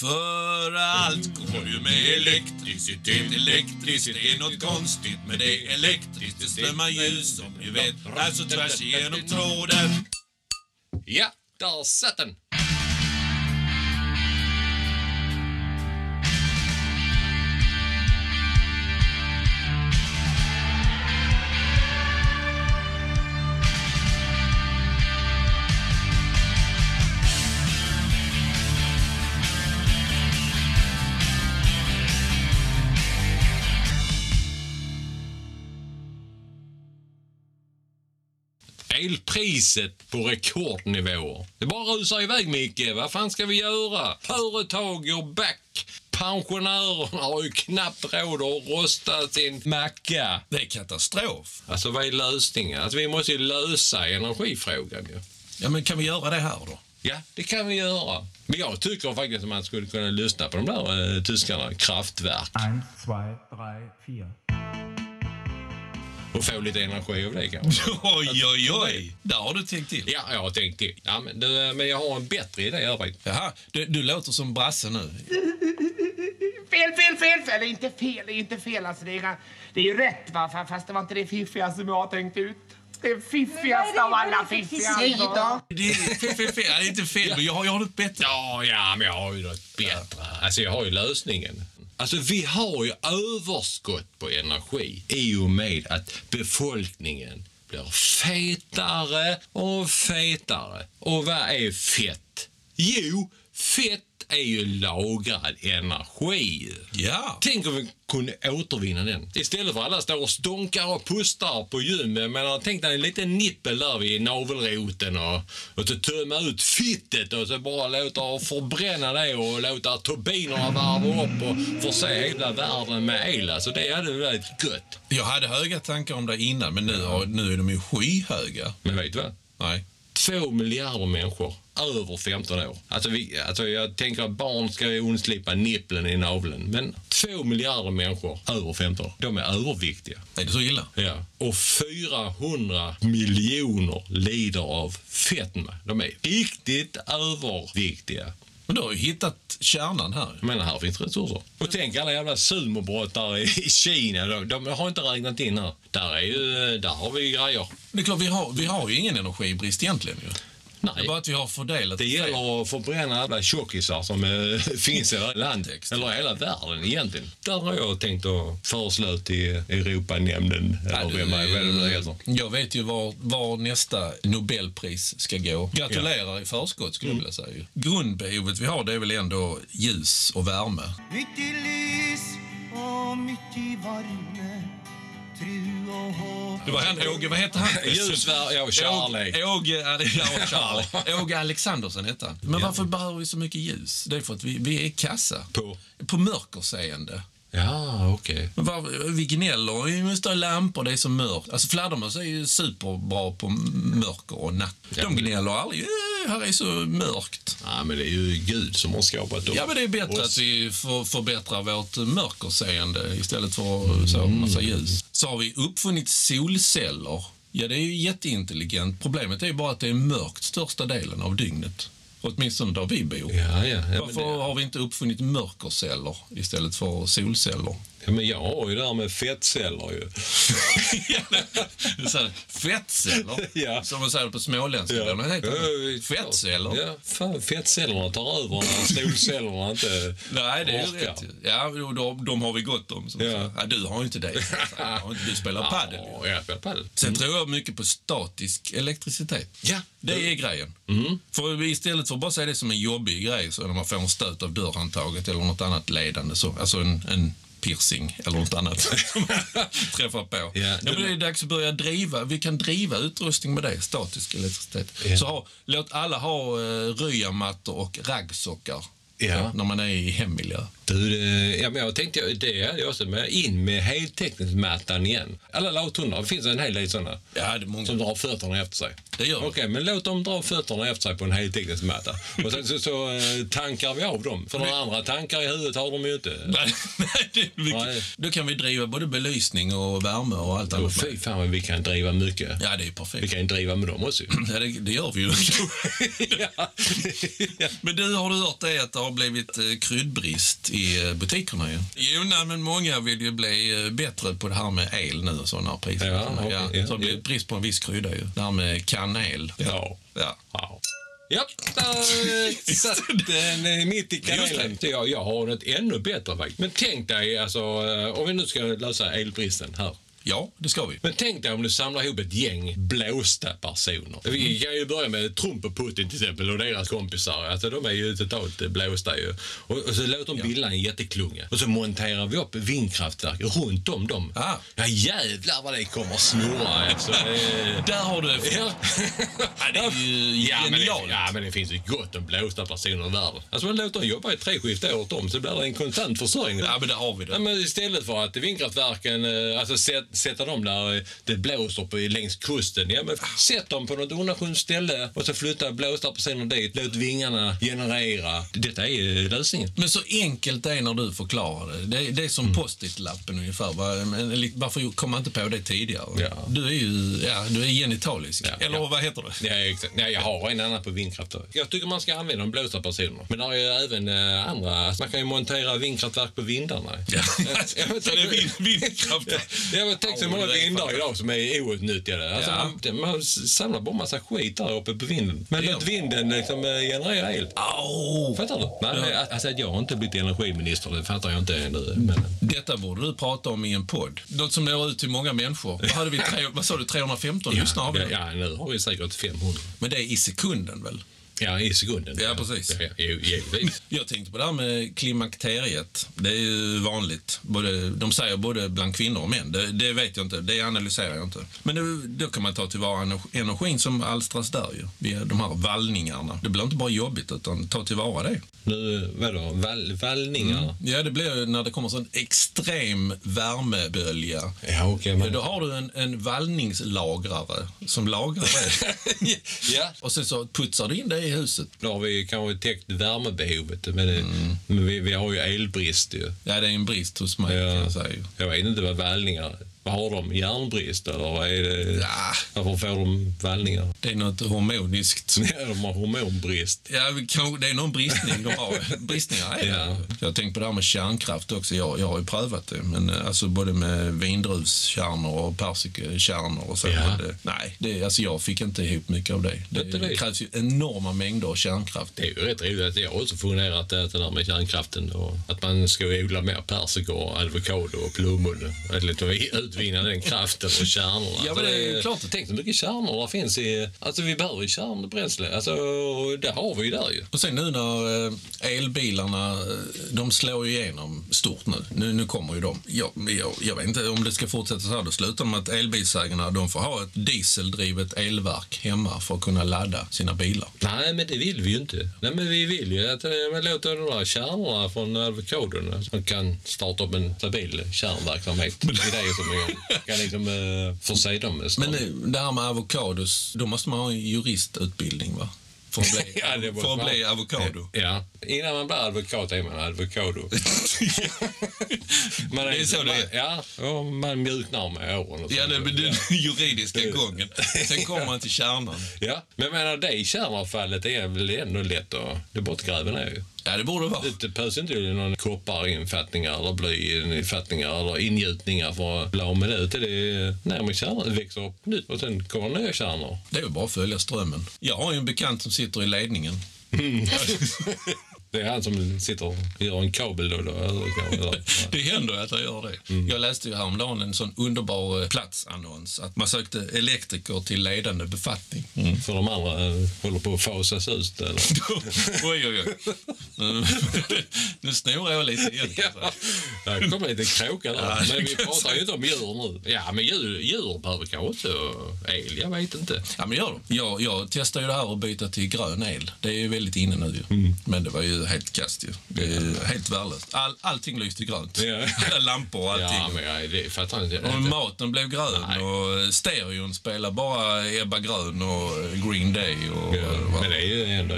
För allt går ju med elektricitet. Elektricitet är något konstigt med det. Elektriskt, det strömmar ljus som ni vet. Alltså tvärs igenom tråden. Ja, där satt den. Elpriset på rekordnivåer. Det bara rusar iväg, Micke. Vad fan ska vi göra? Företag går back. Pensionärerna har ju knappt råd att rosta sin macka. Det är katastrof. Alltså, vad är lösningen? Alltså, vi måste ju lösa energifrågan ju. Ja, men kan vi göra det här då? Ja, det kan vi göra. Men jag tycker faktiskt att man skulle kunna lyssna på de där eh, tyskarna, Kraftwerk, Eins, zwei, drei, vier. Och få lite energi av det kanske. Oj, oj, oj. Där har du tänkt till. Ja, jag har tänkt till. Ja, men, du, men jag har en bättre idé i övrigt. Jaha, du, du låter som Brasse nu. Fel, fel, fel, fel. Det är inte fel, det är inte fel. Alltså, det, är, det är ju rätt, va? Fa- fast det var inte det fiffiga som jag har tänkt ut. Det fiffigaste av alla fiffiga. Säg då. Det är fel, fel, fel. Ja, det är inte fel, men jag har, jag har något bättre. Ja, ja, men jag har ju något bättre. Alltså, jag har ju lösningen. Alltså, vi har ju överskott på energi i och med att befolkningen blir fetare och fetare. Och vad är fett? Jo, fett är ju lagrad energi. Ja. Tänk om vi kunde återvinna den. Istället för alla står och stonkar och pustar på gymmet. Men tänk dig en liten nippel där vid navelroten och, och så tömma ut fittet och så bara låta förbränna det och låta turbinerna varva upp och förse hela världen med el. Alltså det hade varit gött. Jag hade höga tankar om det innan, men nu, har, nu är de ju skyhöga. Men vet du vad? Nej. Två miljarder människor över 15 år. Alltså, vi, alltså jag tänker att barn ska ju undslippa nipplen i naveln. Men två miljarder människor över 15 de är överviktiga. Är det så illa? Ja. Och 400 miljoner lider av fetma. De är riktigt överviktiga. Men du har ju hittat kärnan här. Menar, här finns resurser. Och tänk alla jävla sumobrottare i Kina. De, de har inte räknat in här. Där, är ju, där har vi grejer. Det är klart, vi har, vi har ju ingen energibrist egentligen ju. Det är Nej. bara att vi har fördelat Det gäller att förbränna alla tjockisar som eh, finns i hela landet. Eller hela världen egentligen. Där har jag tänkt att föreslå till Europanämnden. Eller vem det heter. Jag vet ju var, var nästa Nobelpris ska gå. Gratulerar i förskott skulle Mm. jag vilja säga. Grundbehovet vi har det är väl ändå ljus och värme. Mitt i lys och mitt i hopp Det var han Åge, vad hette han? Ljusvär, ja. Åge, ja. Åge Alexandersen hette han. Men varför behöver vi så mycket ljus? Det är för att vi, vi är kassa. På? På mörkerseende. Ja, okej. Men var, vi gnäller, vi måste ha lampor, det är så mörkt. Alltså fladdermöss är ju superbra på mörker och natt. De gnäller aldrig, "Eh, här är så mörkt. Ja, men det är ju Gud som har skapat dem. Ja, men det är bättre Oss. att vi för, förbättrar vårt mörkerseende istället för så massa ljus. Så har vi uppfunnit solceller. Ja, det är ju jätteintelligent. Problemet är ju bara att det är mörkt största delen av dygnet. Åtminstone där vi bor. Ja, ja. ja Varför det, har vi inte uppfunnit mörkerceller istället för solceller? Ja, men jag har ju det här med fettceller ju. så här, fettceller, Ja. som man säger på småländska. Ja. Men heter det. Fettceller? Ja, fan, fettcellerna tar över när solcellerna inte Nej, det är orkar. rätt. Ja, de, de, har vi gott om. Som Ja. ja. Du har ju inte det. Har inte- Du spelar padel. Ja, jag spelar padel. Sen tror jag mycket på statisk elektricitet. Ja. Det är grejen. För istället för att bara säga det som en jobbig grej, så när man får en stöt av dörrhandtaget eller något annat ledande, så, alltså en, en piercing eller något annat som träffar på. Ja, Ja, men det är dags att börja driva. Vi kan driva utrustning med det, statisk elektricitet. Ja. Så ha, låt alla ha uh, ryamattor och raggsockar Ja. när man är i hemmiljö. Du, det, ja, men jag tänkte det hade jag också med. In med heltäckningsmattan igen. Alla lathundar, det finns en hel del sådana. Ja, det många. Som drar fötterna efter sig. Det gör. Okej, men låt dem dra fötterna efter sig på en heltäckningsmatta. Och sen så, så eh, tankar vi av dem. För några andra tankar i huvudet har de ju inte. Nej, nej, det är mycket. Nej. Då kan vi driva både belysning och värme och allt annat. fy fan vad vi kan driva mycket. Ja, det är Vi perfekt. kan ju driva med dem också. Ja, det, det gör vi ju. ja. Men du, har du hört det att har blivit eh, kryddbrist i eh, butikerna ju. Jo, nej, men många vill ju bli eh, bättre på det här med el nu och så när priserna Ja, kommer. okej, ja, Så det blir ja. brist på en viss krydda ju. Det här med kanel. Ja. ja. Ja. Ja, där satt den mitt i kanelen. Jag, jag har något ännu bättre faktiskt. Men tänk dig, alltså, om vi nu ska lösa elbristen här. Ja, det ska vi. Men tänk dig om du samlar ihop ett gäng blåsta personer. Vi kan ju börja med Trump och Putin till exempel och deras kompisar. Alltså, de är ju totalt blåsta ju. Och, och så låter de bilda en jätteklunga. Och så monterar vi upp vindkraftverk runt om dem. Ah. Ja jävlar vad det kommer snurra alltså. Eh, Där har du det. Ja. Det är ju ja, men det, genialt. ja, men det finns ju gott om blåsta personer i världen. Alltså man låter dem jobba i tre skift året om så blir det en konstant försörjning. Ja, men där har vi det. Ja, men istället för att vindkraftverken, eh, alltså sätt, sätta dem där eh, det blåser på, längs kusten. Ja, men sätt dem på något undanskymt ställe och så flytta blåsta personer dit. Låt vingarna generera. Detta är lösningen. Men så enkelt det är när du förklarar det. Det är, det är som post-it-lappen ungefär. Va? Men li- Varför kom man inte på det tidigare? Ja. Du är ju ja, du är genitalisk. Ja, Eller ja. vad heter det? Ja, exakt. Nej, jag har en annan på vindkraft. Jag tycker man ska använda de blåsta personerna. Men där är ju även eh, andra. Man kan ju montera vindkraftverk på vindarna. Ja. Ja, men Så det är vind- vindkraft. Ja, men tänk så Ja, många vindar idag som är outnyttjade. Alltså, Ja. man, man samlar bara massa skit där uppe på vinden. Men låt vinden liksom eh, generera el. Au! Fattar du? Nej, men, alltså att jag har inte blivit energiminister, det fattar jag inte ännu. Men, Detta borde du prata om i en podd. Något som når ut till många människor. Vad, hade vi tre, vad sa du, 315 lyssnare har vi ja, ja, nu har vi säkert 500. Men det är i sekunden väl? Ja, i sekunden. Ja, precis. Ja, ja, givetvis. Jag tänkte på det här med klimakteriet. Det är ju vanligt. Både, de säger både bland kvinnor och män. Det, det vet jag inte. Det analyserar jag inte. Men då, då kan man ta tillvara energi- energin som alstras där ju. Via de här vallningarna. Det blir inte bara jobbigt utan ta tillvara det. Nu, vadå, vall, vallningar? Ja, det blir när det kommer sån extrem värmebölja. Ja, okej. men... Då har du en, en vallningslagrare som lagrar det. ja, Och sen så putsar du in det i huset. då har vi kanske täckt värmebehovet. Men, det, Mm. men vi, vi har ju elbrist ju. Ja, det är en brist hos mig kan Ja. jag säga. Jag vet inte vad vallningar Vad har de? Järnbrist eller vad är det? Ja. Varför får de vallningar? Det är något hormoniskt. Ja, de har hormonbrist. Ja, kan, det är någon bristning de har. Bristningar är. Ja. Jag har tänkt på det här med kärnkraft också. Jag, jag har ju prövat det. Men eh, alltså både med vindruvskärnor och persikakärnor och så. Ja. Det, nej, det, alltså jag fick inte ihop mycket av det. Det, det? krävs ju enorma mängder kärnkraft. Det är ju rätt roligt. Jag har också funderat det där med kärnkraften och att man ska odla mer persika och avokado och plommon. Eller utvinna den kraften och kärnorna. Ja, men det är klart. Tänk så mycket kärnor det finns i... Alltså vi behöver ju kärnbränsle. Alltså det har vi ju där ju. Och sen nu när eh, elbilarna, eh, de slår ju igenom stort nu. Nu, nu kommer ju de. Jag, jag, jag vet inte om det ska fortsätta så här. Då slutar med att elbilsägarna de får ha ett dieseldrivet elverk hemma för att kunna ladda sina bilar. Nej, men det vill vi ju inte. Nej, men vi vill ju att eh, man låter de där kärnorna från avokadon som kan starta upp en stabil kärnverksamhet. Det är det som vi kan liksom uh, förse dem med. Men det, det här med avokados, då måste man ha en juristutbildning va? För att bli, Ja, det för att man. bli avokado. Ja, innan man blir advokat är man advokado. man Det är så det är. Ja, och man mjuknar med åren. och Ja, det är den juridiska gången. Sen kommer man till kärnan. Ja, men jag menar det kärnavfallet är väl ändå lätt att det bortgräva ner ju. Ja, det borde vara. Det behövs inte någon kopparinfattningar eller blyinfattningar eller ingjutningar för att bli av med det. Utan Det är kärnan, det växer upp nytt och sen kommer nya kärnor. Det är ju bara att följa strömmen. Jag har ju en bekant som sitter i ledningen. Det är han som sitter och gör en kabel då. då Det händer att jag gör det. Jag läste ju häromdagen en sån underbar eh, platsannons. Att man sökte elektriker till ledande befattning. För de andra eh, håller på att fasas ut. Eller? oj, oj, oj. Nu, snor jag lite igen. Ja, där kommer lite kråka där. Men vi pratar ju inte om djur nu. Ja, men djur, djur behöver kanske också el. Jag vet inte. Ja, men gör det. Jag, jag testade ju det här att byta till grön el. Det är ju väldigt inne nu ju. Men det var ju helt kast ju. Det är helt värdelöst. All, allting lyste grönt. Ja. Alla lampor och allting. Ja, men jag det fattar inte. Och maten blev grön Nej. och stereon spelar bara Ebba Grön och Green Day. Och, Ja, men det är ju ändå...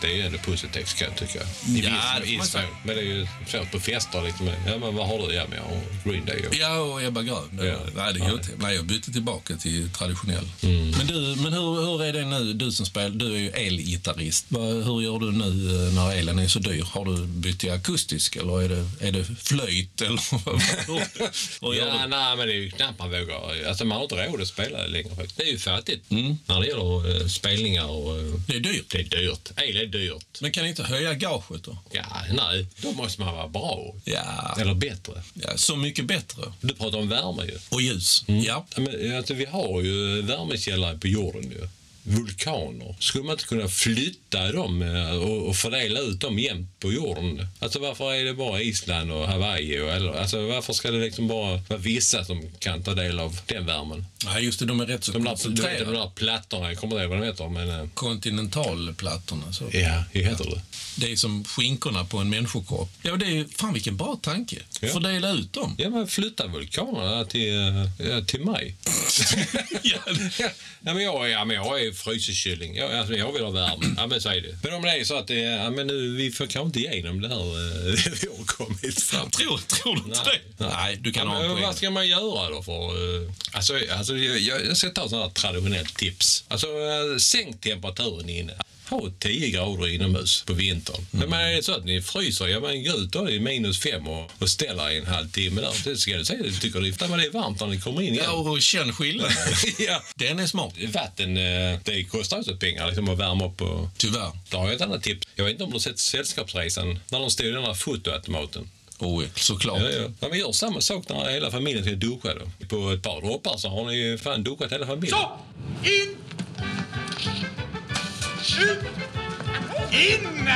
Det är ändå positivt kan jag tycka. I Ja, viss- mån. Men det är ju svårt på fester liksom. Ja, men vad har du? Ja, men jag har Green Day. Och... Ja, och Ebba Grön. Ja. Nej, det är. Nej, jag bytte tillbaka till traditionell. Mm. Men, du, men hur, hur är det nu? Du som spelar, du är ju elgitarrist. Hur gör du nu eh, när elen är så dyr? Har du bytt till akustisk eller är det, är det flöjt? Eller Ja, du? nej, men det är ju knappt man vågar. Alltså, man har inte råd att spela längre faktiskt. Det är ju fattigt Mm. när det gäller eh, spelningar och... eh, Det är dyrt. det är dyrt. El är dyrt. Men kan ni inte höja gaget då? Ja, nej, då måste man vara bra. Ja, Eller bättre. ja så mycket bättre. Du pratar om värme ju. Och ljus. Mm. Ja. Men, alltså, vi har ju värmekällare på jorden ju. Vulkaner. Skulle man inte kunna flytta dem eh, och, fördela ut dem jämt på jorden? Alltså varför är det bara Island och Hawaii? Och, eller, alltså varför ska det liksom bara vara vissa som kan ta del av den värmen? ja, just det. De är rätt så De där, vet, de koncentrerade. där plattorna, jag kommer inte ihåg vad de heter, men... eh, Kontinentalplattorna. Så. Ja, hur heter det? Det är som skinkorna på en människokropp. Ja, det är, fan vilken bra tanke. Ja. Fördela ut dem. Ja, men flytta vulkanerna till, eh, ja, till. Ja, ja, men jag, ja, men jag är frysekylling. Jag, alltså, jag vill ha värme. Ja, men säg det. Men om det är så att det, ja, men nu, vi får kanske inte igenom det här eh, vi har kommit fram. Tror, tror du inte Nej. det? Nej, du kan Ja, ha en poäng. vad ska man göra då för... eh, Alltså, alltså, jag, jag ska ta ett här traditionellt tips. Alltså, eh, sänk temperaturen inne. Ha 10 grader inomhus på vintern. Mm. Men är det så att ni fryser, ja men gå ut då i minus fem och, och ställa i en halvtimme där. Det ska du säga, du tycker det, är varmt när ni kommer in igen. Ja, och känn skillnaden. ja. Den är smart. Vatten, eh, det kostar också pengar liksom, att värma upp. Och... Tyvärr. Då har jag ett annat tips. Jag vet inte om du har sett Sällskapsresan, när de stod i den här fotoautomaten. Oh, såklart. Ja, ja. Ja, men gör samma sak när hela familjen ska duscha. Då. På ett par droppar så har ni ju fan duschat hela familjen. Så! In! Ut! In!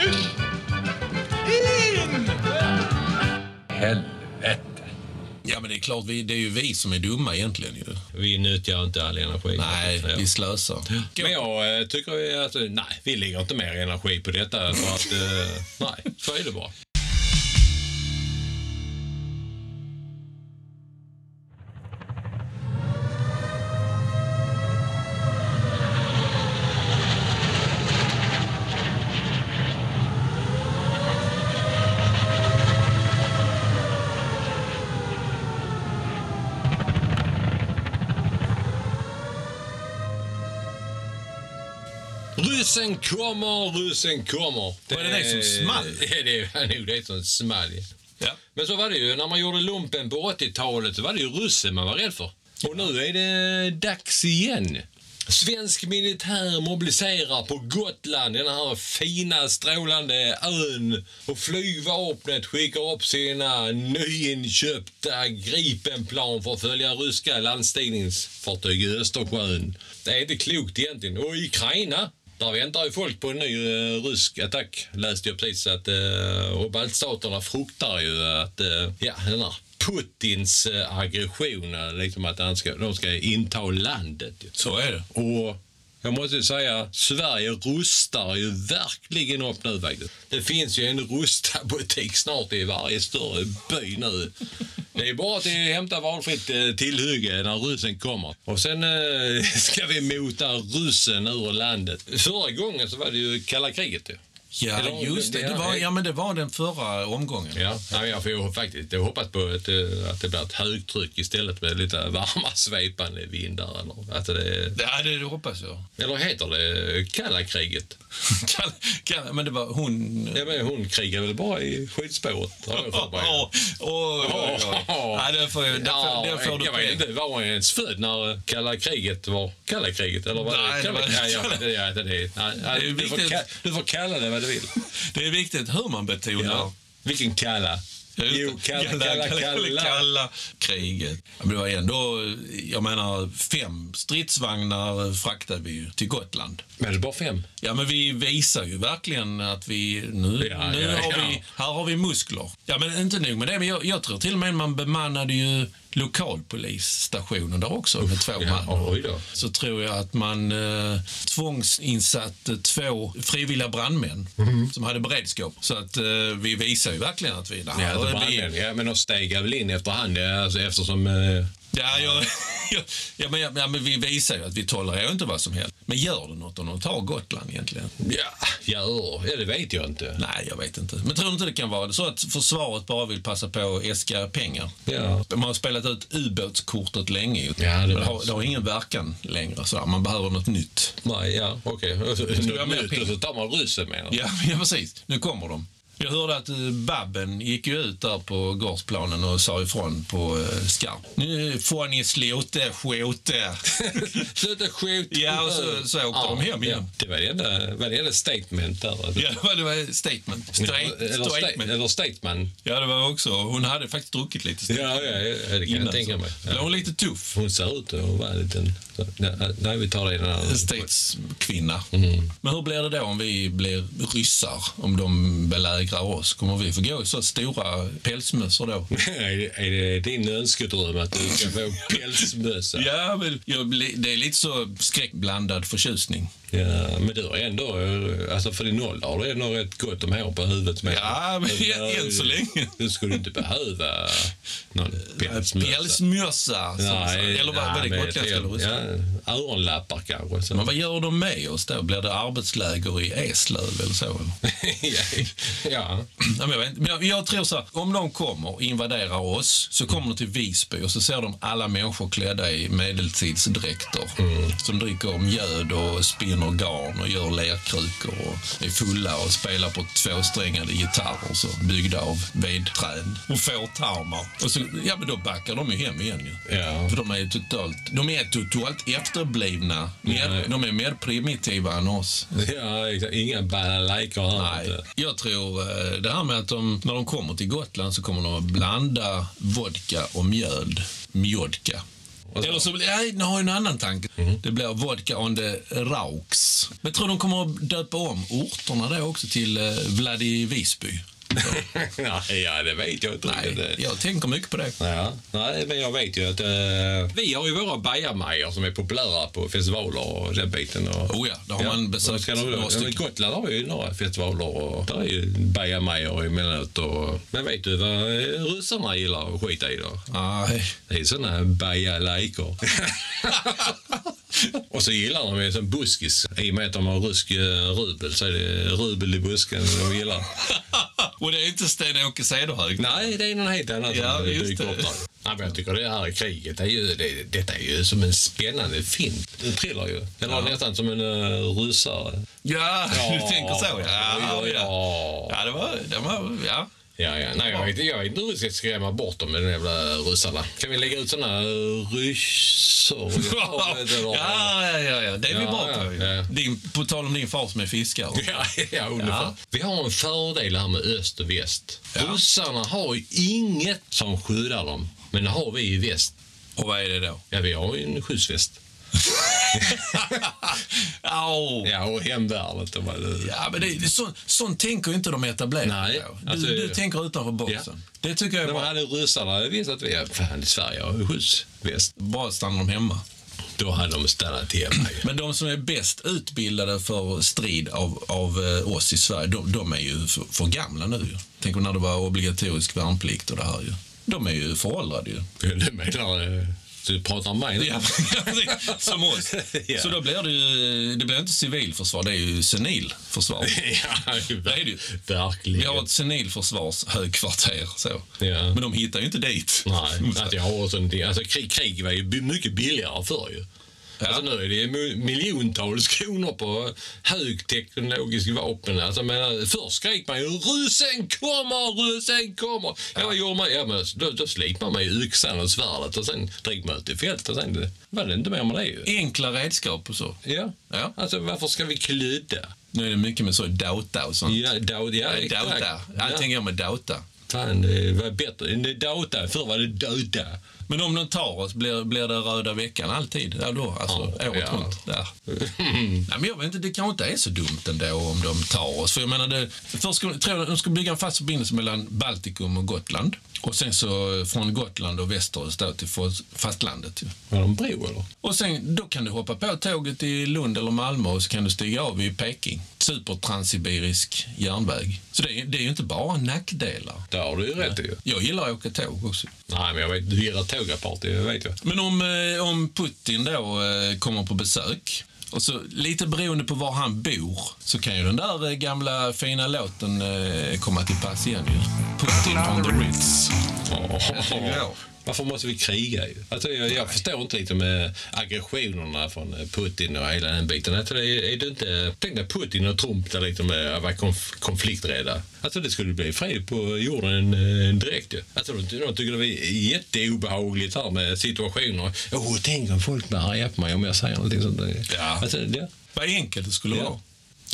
Ut! In! Helvete! Ja, men det är klart, vi, det är ju vi som är dumma egentligen ju. Vi nyttjar inte all energi. Nej, Ja. vi slösar. Men jag eh, tycker att nej, vi lägger inte mer energi på detta för att eh, nej, så är det bara. Ryssen kommer, ryssen kommer. Var det det som small? Det, det är nog det som small. Ja. Men så var det ju när man gjorde lumpen på 80-talet så var det ju ryssen man var rädd för. Och nu är det dags igen. Svensk militär mobiliserar på Gotland, den här fina strålande ön. Och flygvapnet skickar upp sina nyinköpta Gripenplan för att följa ryska landstigningsfartyg i Östersjön. Det är inte klokt egentligen. Och Ukraina, där väntar ju folk på en ny eh, rysk attack. Läste jag precis att uh, och baltstaterna fruktar ju att uh, ja, den här Putins uh, aggression, eh, liksom att han ska, de ska inta landet. Så är det. Och jag måste ju säga, Sverige rustar ju verkligen upp nu faktiskt. Det finns ju en rustabutik snart i varje större by nu. Det är bara att hämta valfritt eh, tillhygge när ryssen kommer. Och sen eh, ska vi mota ryssen ur landet. Förra gången så var det ju kalla kriget ju. Ja, Eller- just det. det var, ja, men det var den förra omgången. Ja, nej, jag får faktiskt jag hoppas på ett, eh, att det blir ett högtryck istället med lite varma svepande vindar. Eller, att det, Ja, det hoppas jag. eller heter det kalla kriget? Kan, kan, men det var hon... Ja, men hon krigar väl bara i skidspåret? har jag för mig. Oj, oj. Ja, det får, det får, det får du jag vet inte, var hon ens född när kalla kriget var kalla kriget? Eller var Nej, det det var- kalla ja, ja, det, ja, det, det, du, får, du kalla det vad du vill. Det är viktigt hur man betonar. Ja. Vilken kalla? Jo, kalla, kalla, kalla. kalla kriget. Ja, men det var ändå, jag menar, fem stridsvagnar fraktade vi ju till Gotland. Men det bara fem. Ja, men vi visar ju verkligen att vi... Nu, Ja, nu ja, har ja. vi... Här har vi muskler. Ja, men inte nog med det. Men jag, jag tror till och med man bemannade ju lokalpolisstationen där också med två Ja, man. Så tror jag att man eh, tvångsinsatte två frivilliga brandmän som hade beredskap. Så att eh, vi visar ju verkligen att vi... Ja, det vi- ja, men de stegar väl in efterhand alltså, eftersom... Eh, Ja, jag, ja, men, ja, men vi visar ju att vi tolererar inte vad som helst. Men gör det något om de tar Gotland egentligen? Ja, gör. Ja, det vet jag inte. Nej, jag vet inte. Men tror du inte det kan vara så att försvaret bara vill passa på att äska pengar? Ja. Man har spelat ut ubåtskortet länge ju. Ja, det det, har, det har ingen verkan längre. Så man behöver något nytt. Nej, ja, okej. Okay. Något nytt och så tar man ryssen med. Ja, ja precis. Nu kommer de. Jag hörde att eh, Babben gick ju ut där på gårdsplanen och sa ifrån på eh, skarp. Nu får ni sluta skjuta. Sluta skjuta. Ja, och så- så åkte de hem igen. Ja. Det var det enda, var det enda statement där. ja, det var- det var statement. Straight, eller, sta- statement. eller statement. Ja, det var också. Hon hade faktiskt druckit lite. Ja, ja, ja, det kan jag tänka mig. Ja. hon lite tuff. Hon ser ut att vara en liten... Nej, vi tar det i den här... Stateskvinna. Mm. Men hur blir det då om vi blir ryssar? Om de belägrar oss? Kommer vi få gå i så stora pälsmössor då? är, det, din önskedröm att du ska få pälsmössa? Ja, men det är lite så skräckblandad förtjusning. Ja, men du har ändå, eh, alltså för din ålder har du ändå rätt gott om hår på huvudet med. Ja, men än- än så länge. Du skulle inte behöva någon pälsmössa. Pälsmössa. Nej, eller vad, vad är det gotländska eller ja, ryska? öronlappar kanske. Så. Men vad gör de med oss då? Blir det arbetsläger i Eslöv eller så? Ja, ja. Ja, men jag, vet, men jag, jag tror så här, om de kommer och invaderar oss så kommer de till Visby och så ser de alla människor klädda i medeltidsdräkter som dricker mjöd och spinner garn och gör lerkrukor och är fulla och spelar på tvåsträngade gitarrer så byggda av vedträn och fårtarmar. Och så, ja, men då backar de ju hem igen ju. Ja. För de är ju totalt, de är totalt efterblivna. Mer, de är mer primitiva än oss. ja exakt. inga balalajkor här. Nej, jag tror det här med att de, när de kommer till Gotland så kommer de att blanda vodka och mjöd. Mjodka. Så- Eller så nej, nu har jag en annan tanke. Det blir vodka on the rauks. Men tror de kommer att döpa om orterna då också till eh, Vladi Visby. Nej, ja, det vet jag inte. Nej, jag tänker mycket på det. Ja, nej, men jag vet ju att eh, vi har ju våra bajamajor som är populära på festivaler och den biten. Och, Oh ja, det har man besökt några ja, stycken. Gotland har ju några festivaler och där är ju bajamajor emellanåt. Och, men vet du vad eh, ryssarna gillar att skita i då? Nej. Det är såna bajalajkor. och så gillar de ju som buskis. I och med att de har rysk eh, rubel så är det rubel i busken de gillar. och det är inte Sten-Åke Cederhök. Nej, det är någon helt annan Ja, som dyker upp där. Nej, men jag tycker det här kriget, det är ju, det, detta är ju som en spännande film. En thriller ju. Eller nästan som en uh, ryssare. Ja, du Ja. tänker så. Ja, ja. Ja. ja det var... Det var ja. Ja, ja. Nej, jag vet, jag vet inte hur vi ska skrämma bort dem med de jävla ryssarna. Kan vi lägga ut såna ryssor? ja, ja, ja, ja, det är vi Ja, bra ja, på. ju. ja. Din, på tal om din far som är fiskare. Ja, ja, ungefär. Ja. Vi har en fördel här med öst och väst. Ja. Ryssarna har ju inget som skyddar dem. Men det har vi i väst. Och vad är det då? Ja, vi har ju en skyddsväst. Au. Ja, och hemvärnet. Ja, men det, det, så, sånt tänker inte de etablerade Nej. Du, alltså- du tänker utanför boxen. Ja. Det tycker jag är bra. hade ryssarna visat att vi, fan i Sverige har skyddsväst. Bra att stanna de hemma. Då hade de stannat hemma ju. Men de som är bäst utbildade för strid av, av eh, oss i Sverige, de, de är ju för, för gamla nu. ju. Tänk när det var obligatorisk värnplikt och det här ju. De är ju föråldrade ju. Du menar, eh, du pratar om mig nu? Ja, som oss. Ja. Så då blir det ju, det blir inte civilförsvar, det är ju senilförsvar. ja, Det är det ju. verkligen. Vi har ett senilförsvarshögkvarter. Så. Ja. Men de hittar ju inte dit. Nej, att jag har sån, alltså, krig, krig var ju mycket billigare förr ju. Ja. Alltså nu är det miljontals kronor på högteknologisk vapen. Alltså, men, först skrek man ju ryssen kommer, ryssen kommer. Ja. vad gjorde man? Ja, men, då, då slipade man ju yxan och svärdet och sen drog man ut i fält och sen var det inte mer med det ju. Enkla redskap och så. Ja. Ja. Alltså varför ska vi klydda? Nu är det mycket med så Dota och sånt. Ja, da, ja. Dota. Allting går med Dota. Fan, det var bättre. Dota. Förr var det Dota. Men om de tar oss, blir, blir det röda veckan alltid? Ja, då, alltså Ja, året ja. runt. Där. Nej, men jag vet inte, det kanske inte är så dumt ändå om de tar oss. För jag menar, det, först ska, tror jag de ska bygga en fast förbindelse mellan Baltikum och Gotland. Och sen så från Gotland och västerut till fast- fastlandet. det en bro eller? Och sen, då kan du hoppa på tåget i Lund eller Malmö och så kan du stiga av i Peking. Supertranssibirisk järnväg. Så det är, det är ju inte bara nackdelar. Det har du ju rätt i. Jag gillar att åka tåg också. Nej, men jag vet, du gillar tåg yogaparty, vet jag. Men om, eh, om Putin då eh, kommer på besök, och så lite beroende på var han bor, så kan ju den där eh, gamla fina låten komma till pass igen ju. Putin on the Ritz. Ja. Varför måste vi kriga? Alltså, jag, jag förstår inte liksom, eh, aggressionerna från Putin och hela den biten. Alltså, är, är det inte, tänk dig Putin och Trump där liksom, var konf, konflikträdda. Alltså, det skulle bli fred på jorden eh, direkt. Ju. Alltså, de, de tycker det är jätteobehagligt här med situationer. Åh, tänk om folk blir arga på mig om jag säger någonting sånt. Ja. Alltså, ja. Vad enkelt det skulle Ja. vara.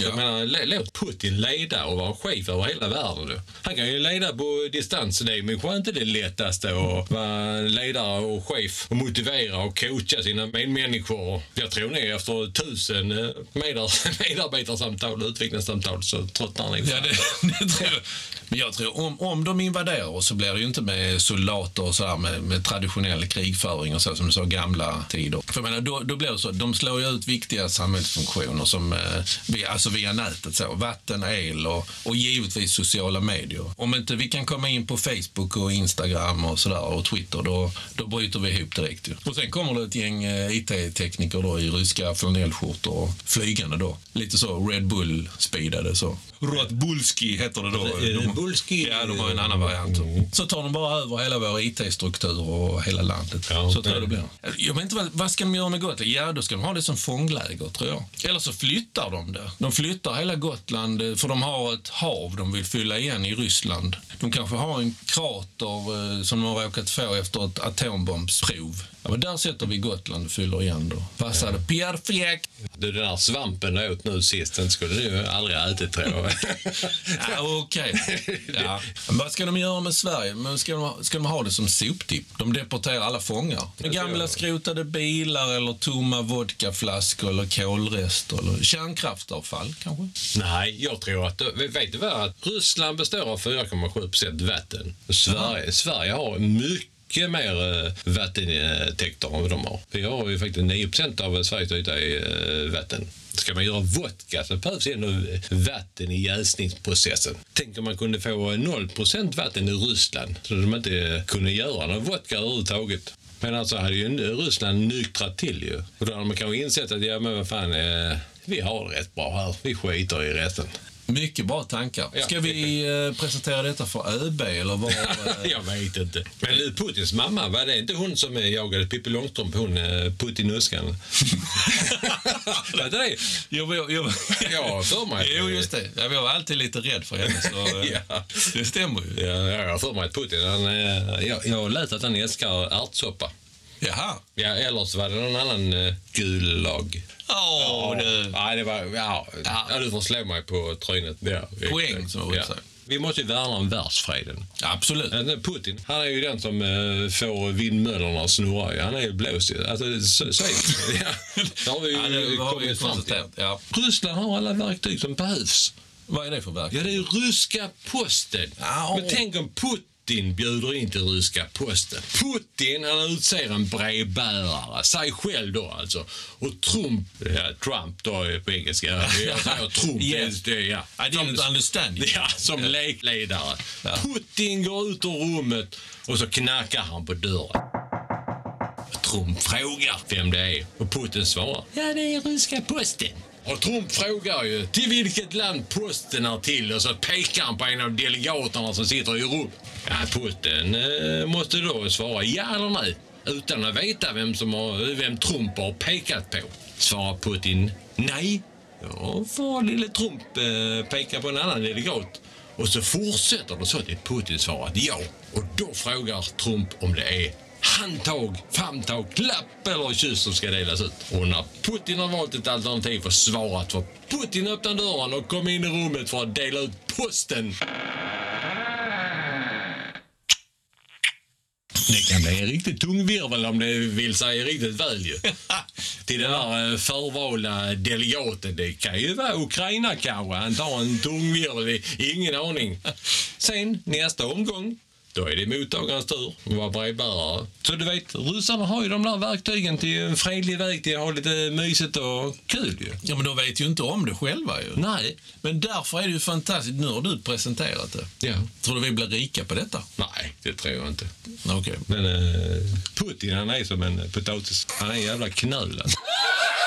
Jag menar, låt Putin leda och vara chef över hela världen. Han kan ju leda på distans. Det är kanske inte det lättaste att vara ledare och chef och motivera och coacha sina medmänniskor. Jag tror nog efter tusen eh, medar- medarbetarsamtal och utvecklingssamtal så tröttnar ni. Ja, det, det tror jag. Men jag tror om, om de invaderar oss så blir det ju inte med soldater och så här med, med traditionell krigföring och så som du sa, gamla tider. För jag menar, då, då blir det så, de slår ju ut viktiga samhällsfunktioner som eh, via, alltså via nätet, så, vatten, el och, och givetvis sociala medier. Om inte vi kan komma in på Facebook och Instagram och sådär och Twitter, då, då bryter vi ihop direkt. Ju. Och sen kommer det ett gäng eh, IT-tekniker då i ryska flanellskjortor och flygande då. Lite så Red Bull-speedade så. Radbulski heter det då. Är det De-? Ja, de har en annan variant. Så tar de bara över hela vår IT-struktur och hela landet. Ja, så tror jag det blir. Jag vet inte, vad, vad ska de göra med Gotland? Ja, då ska de ha det som fångläger, tror jag. Eller så flyttar de det. De flyttar hela Gotland, eh, för de har ett hav de vill fylla igen i Ryssland. De kanske har en krater eh, som de har råkat få efter ett atombombsprov. Ja, men där sätter vi Gotland och fyller igen då. Passade perfekt! Du, den där svampen du åt nu sist, den skulle du ju aldrig ha ätit tror jag. Ja, Okej. Ja. Men vad ska de göra med Sverige? Men ska, de, ska de ha det som soptipp? De deporterar alla fångar. Med gamla skrotade bilar eller tomma vodkaflaskor eller kolrester eller kärnkraftavfall kanske? Nej, jag tror att... Vet du vad? Att Ryssland består av 4,7 procent vatten. Sverige, Sverige har mycket mer eh, vattentäkter än vad de har. Vi har ju faktiskt 9 procent av Sveriges yta i eh, vatten. Ska man göra vodka så behövs ändå vatten i jäsningsprocessen. Tänk om man kunde få 0 procent vatten i Ryssland så de inte kunde göra någon vodka överhuvudtaget. Men alltså hade ju Ryssland nyktrat till ju. Och då hade man kanske insett att ja men vad fan, eh, vi har det rätt bra här. Vi skiter i resten. Mycket bra tankar. Ja. Ska vi eh, presentera detta för ÖB eller vad? eh, Jag vet inte. Men du, Putins mamma, var det inte hon som eh, jagade Pippi Långstrump, hon eh, Putinuskan? det det? Jo, jo, jo. Ja, för mig. Jo, just det. Jag var alltid lite rädd för henne, så eh, Ja. det stämmer ju. Ja, jag har för mig att Putin, han, eh, jag, jag läst att han älskar ärtsoppa. Jaha. Ja, eller så var det någon annan uh, gulag. Åh, du. Nej, det var... Ja, Ja. ja. du får slå mig på trynet. Ja, Poäng, som man säger. Vi måste ju värna om världsfreden. Absolut. Eh, Putin, han är ju den som eh, får vindmöllorna att snurra. ju. Han är ju blåst ju. Alltså, så, så är det. Ja. Det har vi ju Ja, det har vi kommit fram till. konstaterat. Ja. Ryssland har alla verktyg som behövs. Vad är det för verk? Ja, det är ryska posten. Ja. Men tänk om Putin bjuder in till ryska posten. Putin han utser en brevbärare, sig själv då alltså. Och Trump, ja, Trump då är på engelska, jag säger Trump. Yes. det, ja. I didn't understand you. Ja, som lekledare. Ja. Putin går ut ur rummet och så knackar han på dörren. Trump frågar vem det är och Putin svarar. Ja, det är ryska posten. Och Trump frågar ju till vilket land posten är till och så pekar han på en av delegaterna som sitter i rummet. Ja, Putin eh, måste då svara ja eller nej utan att veta vem, som har, vem Trump har pekat på. Svarar Putin nej, då får lille Trump eh, peka på en annan delegat. Och så fortsätter det så till Putin svarar ja. Och då frågar Trump om det är handtag, famntag, klapp eller kyss som ska delas ut. Och när Putin har valt ett alternativ och svarat för Putin öppnar dörren och kommer in i rummet för att dela ut posten. Det kan bli en riktigt tung virvel om det vill sig riktigt väl ju. Till den där eh, förvalda delegaten. Det kan ju vara Ukraina kanske. Han tar en tung virvel, ingen aning. Sen nästa omgång, Då är det mottagarens tur att vara brevbärare. Så du vet, ryssarna har ju de där verktygen till en fredlig väg till att ha lite mysigt och kul ju. Ja, men de vet ju inte om det själva ju. Nej. Men därför är det ju fantastiskt. Nu har du presenterat det. Ja. Tror du vi blir rika på detta? Nej, det tror jag inte. Okej. Men eh, Putin han är som en potatis. Han är en jävla knöl. alltså.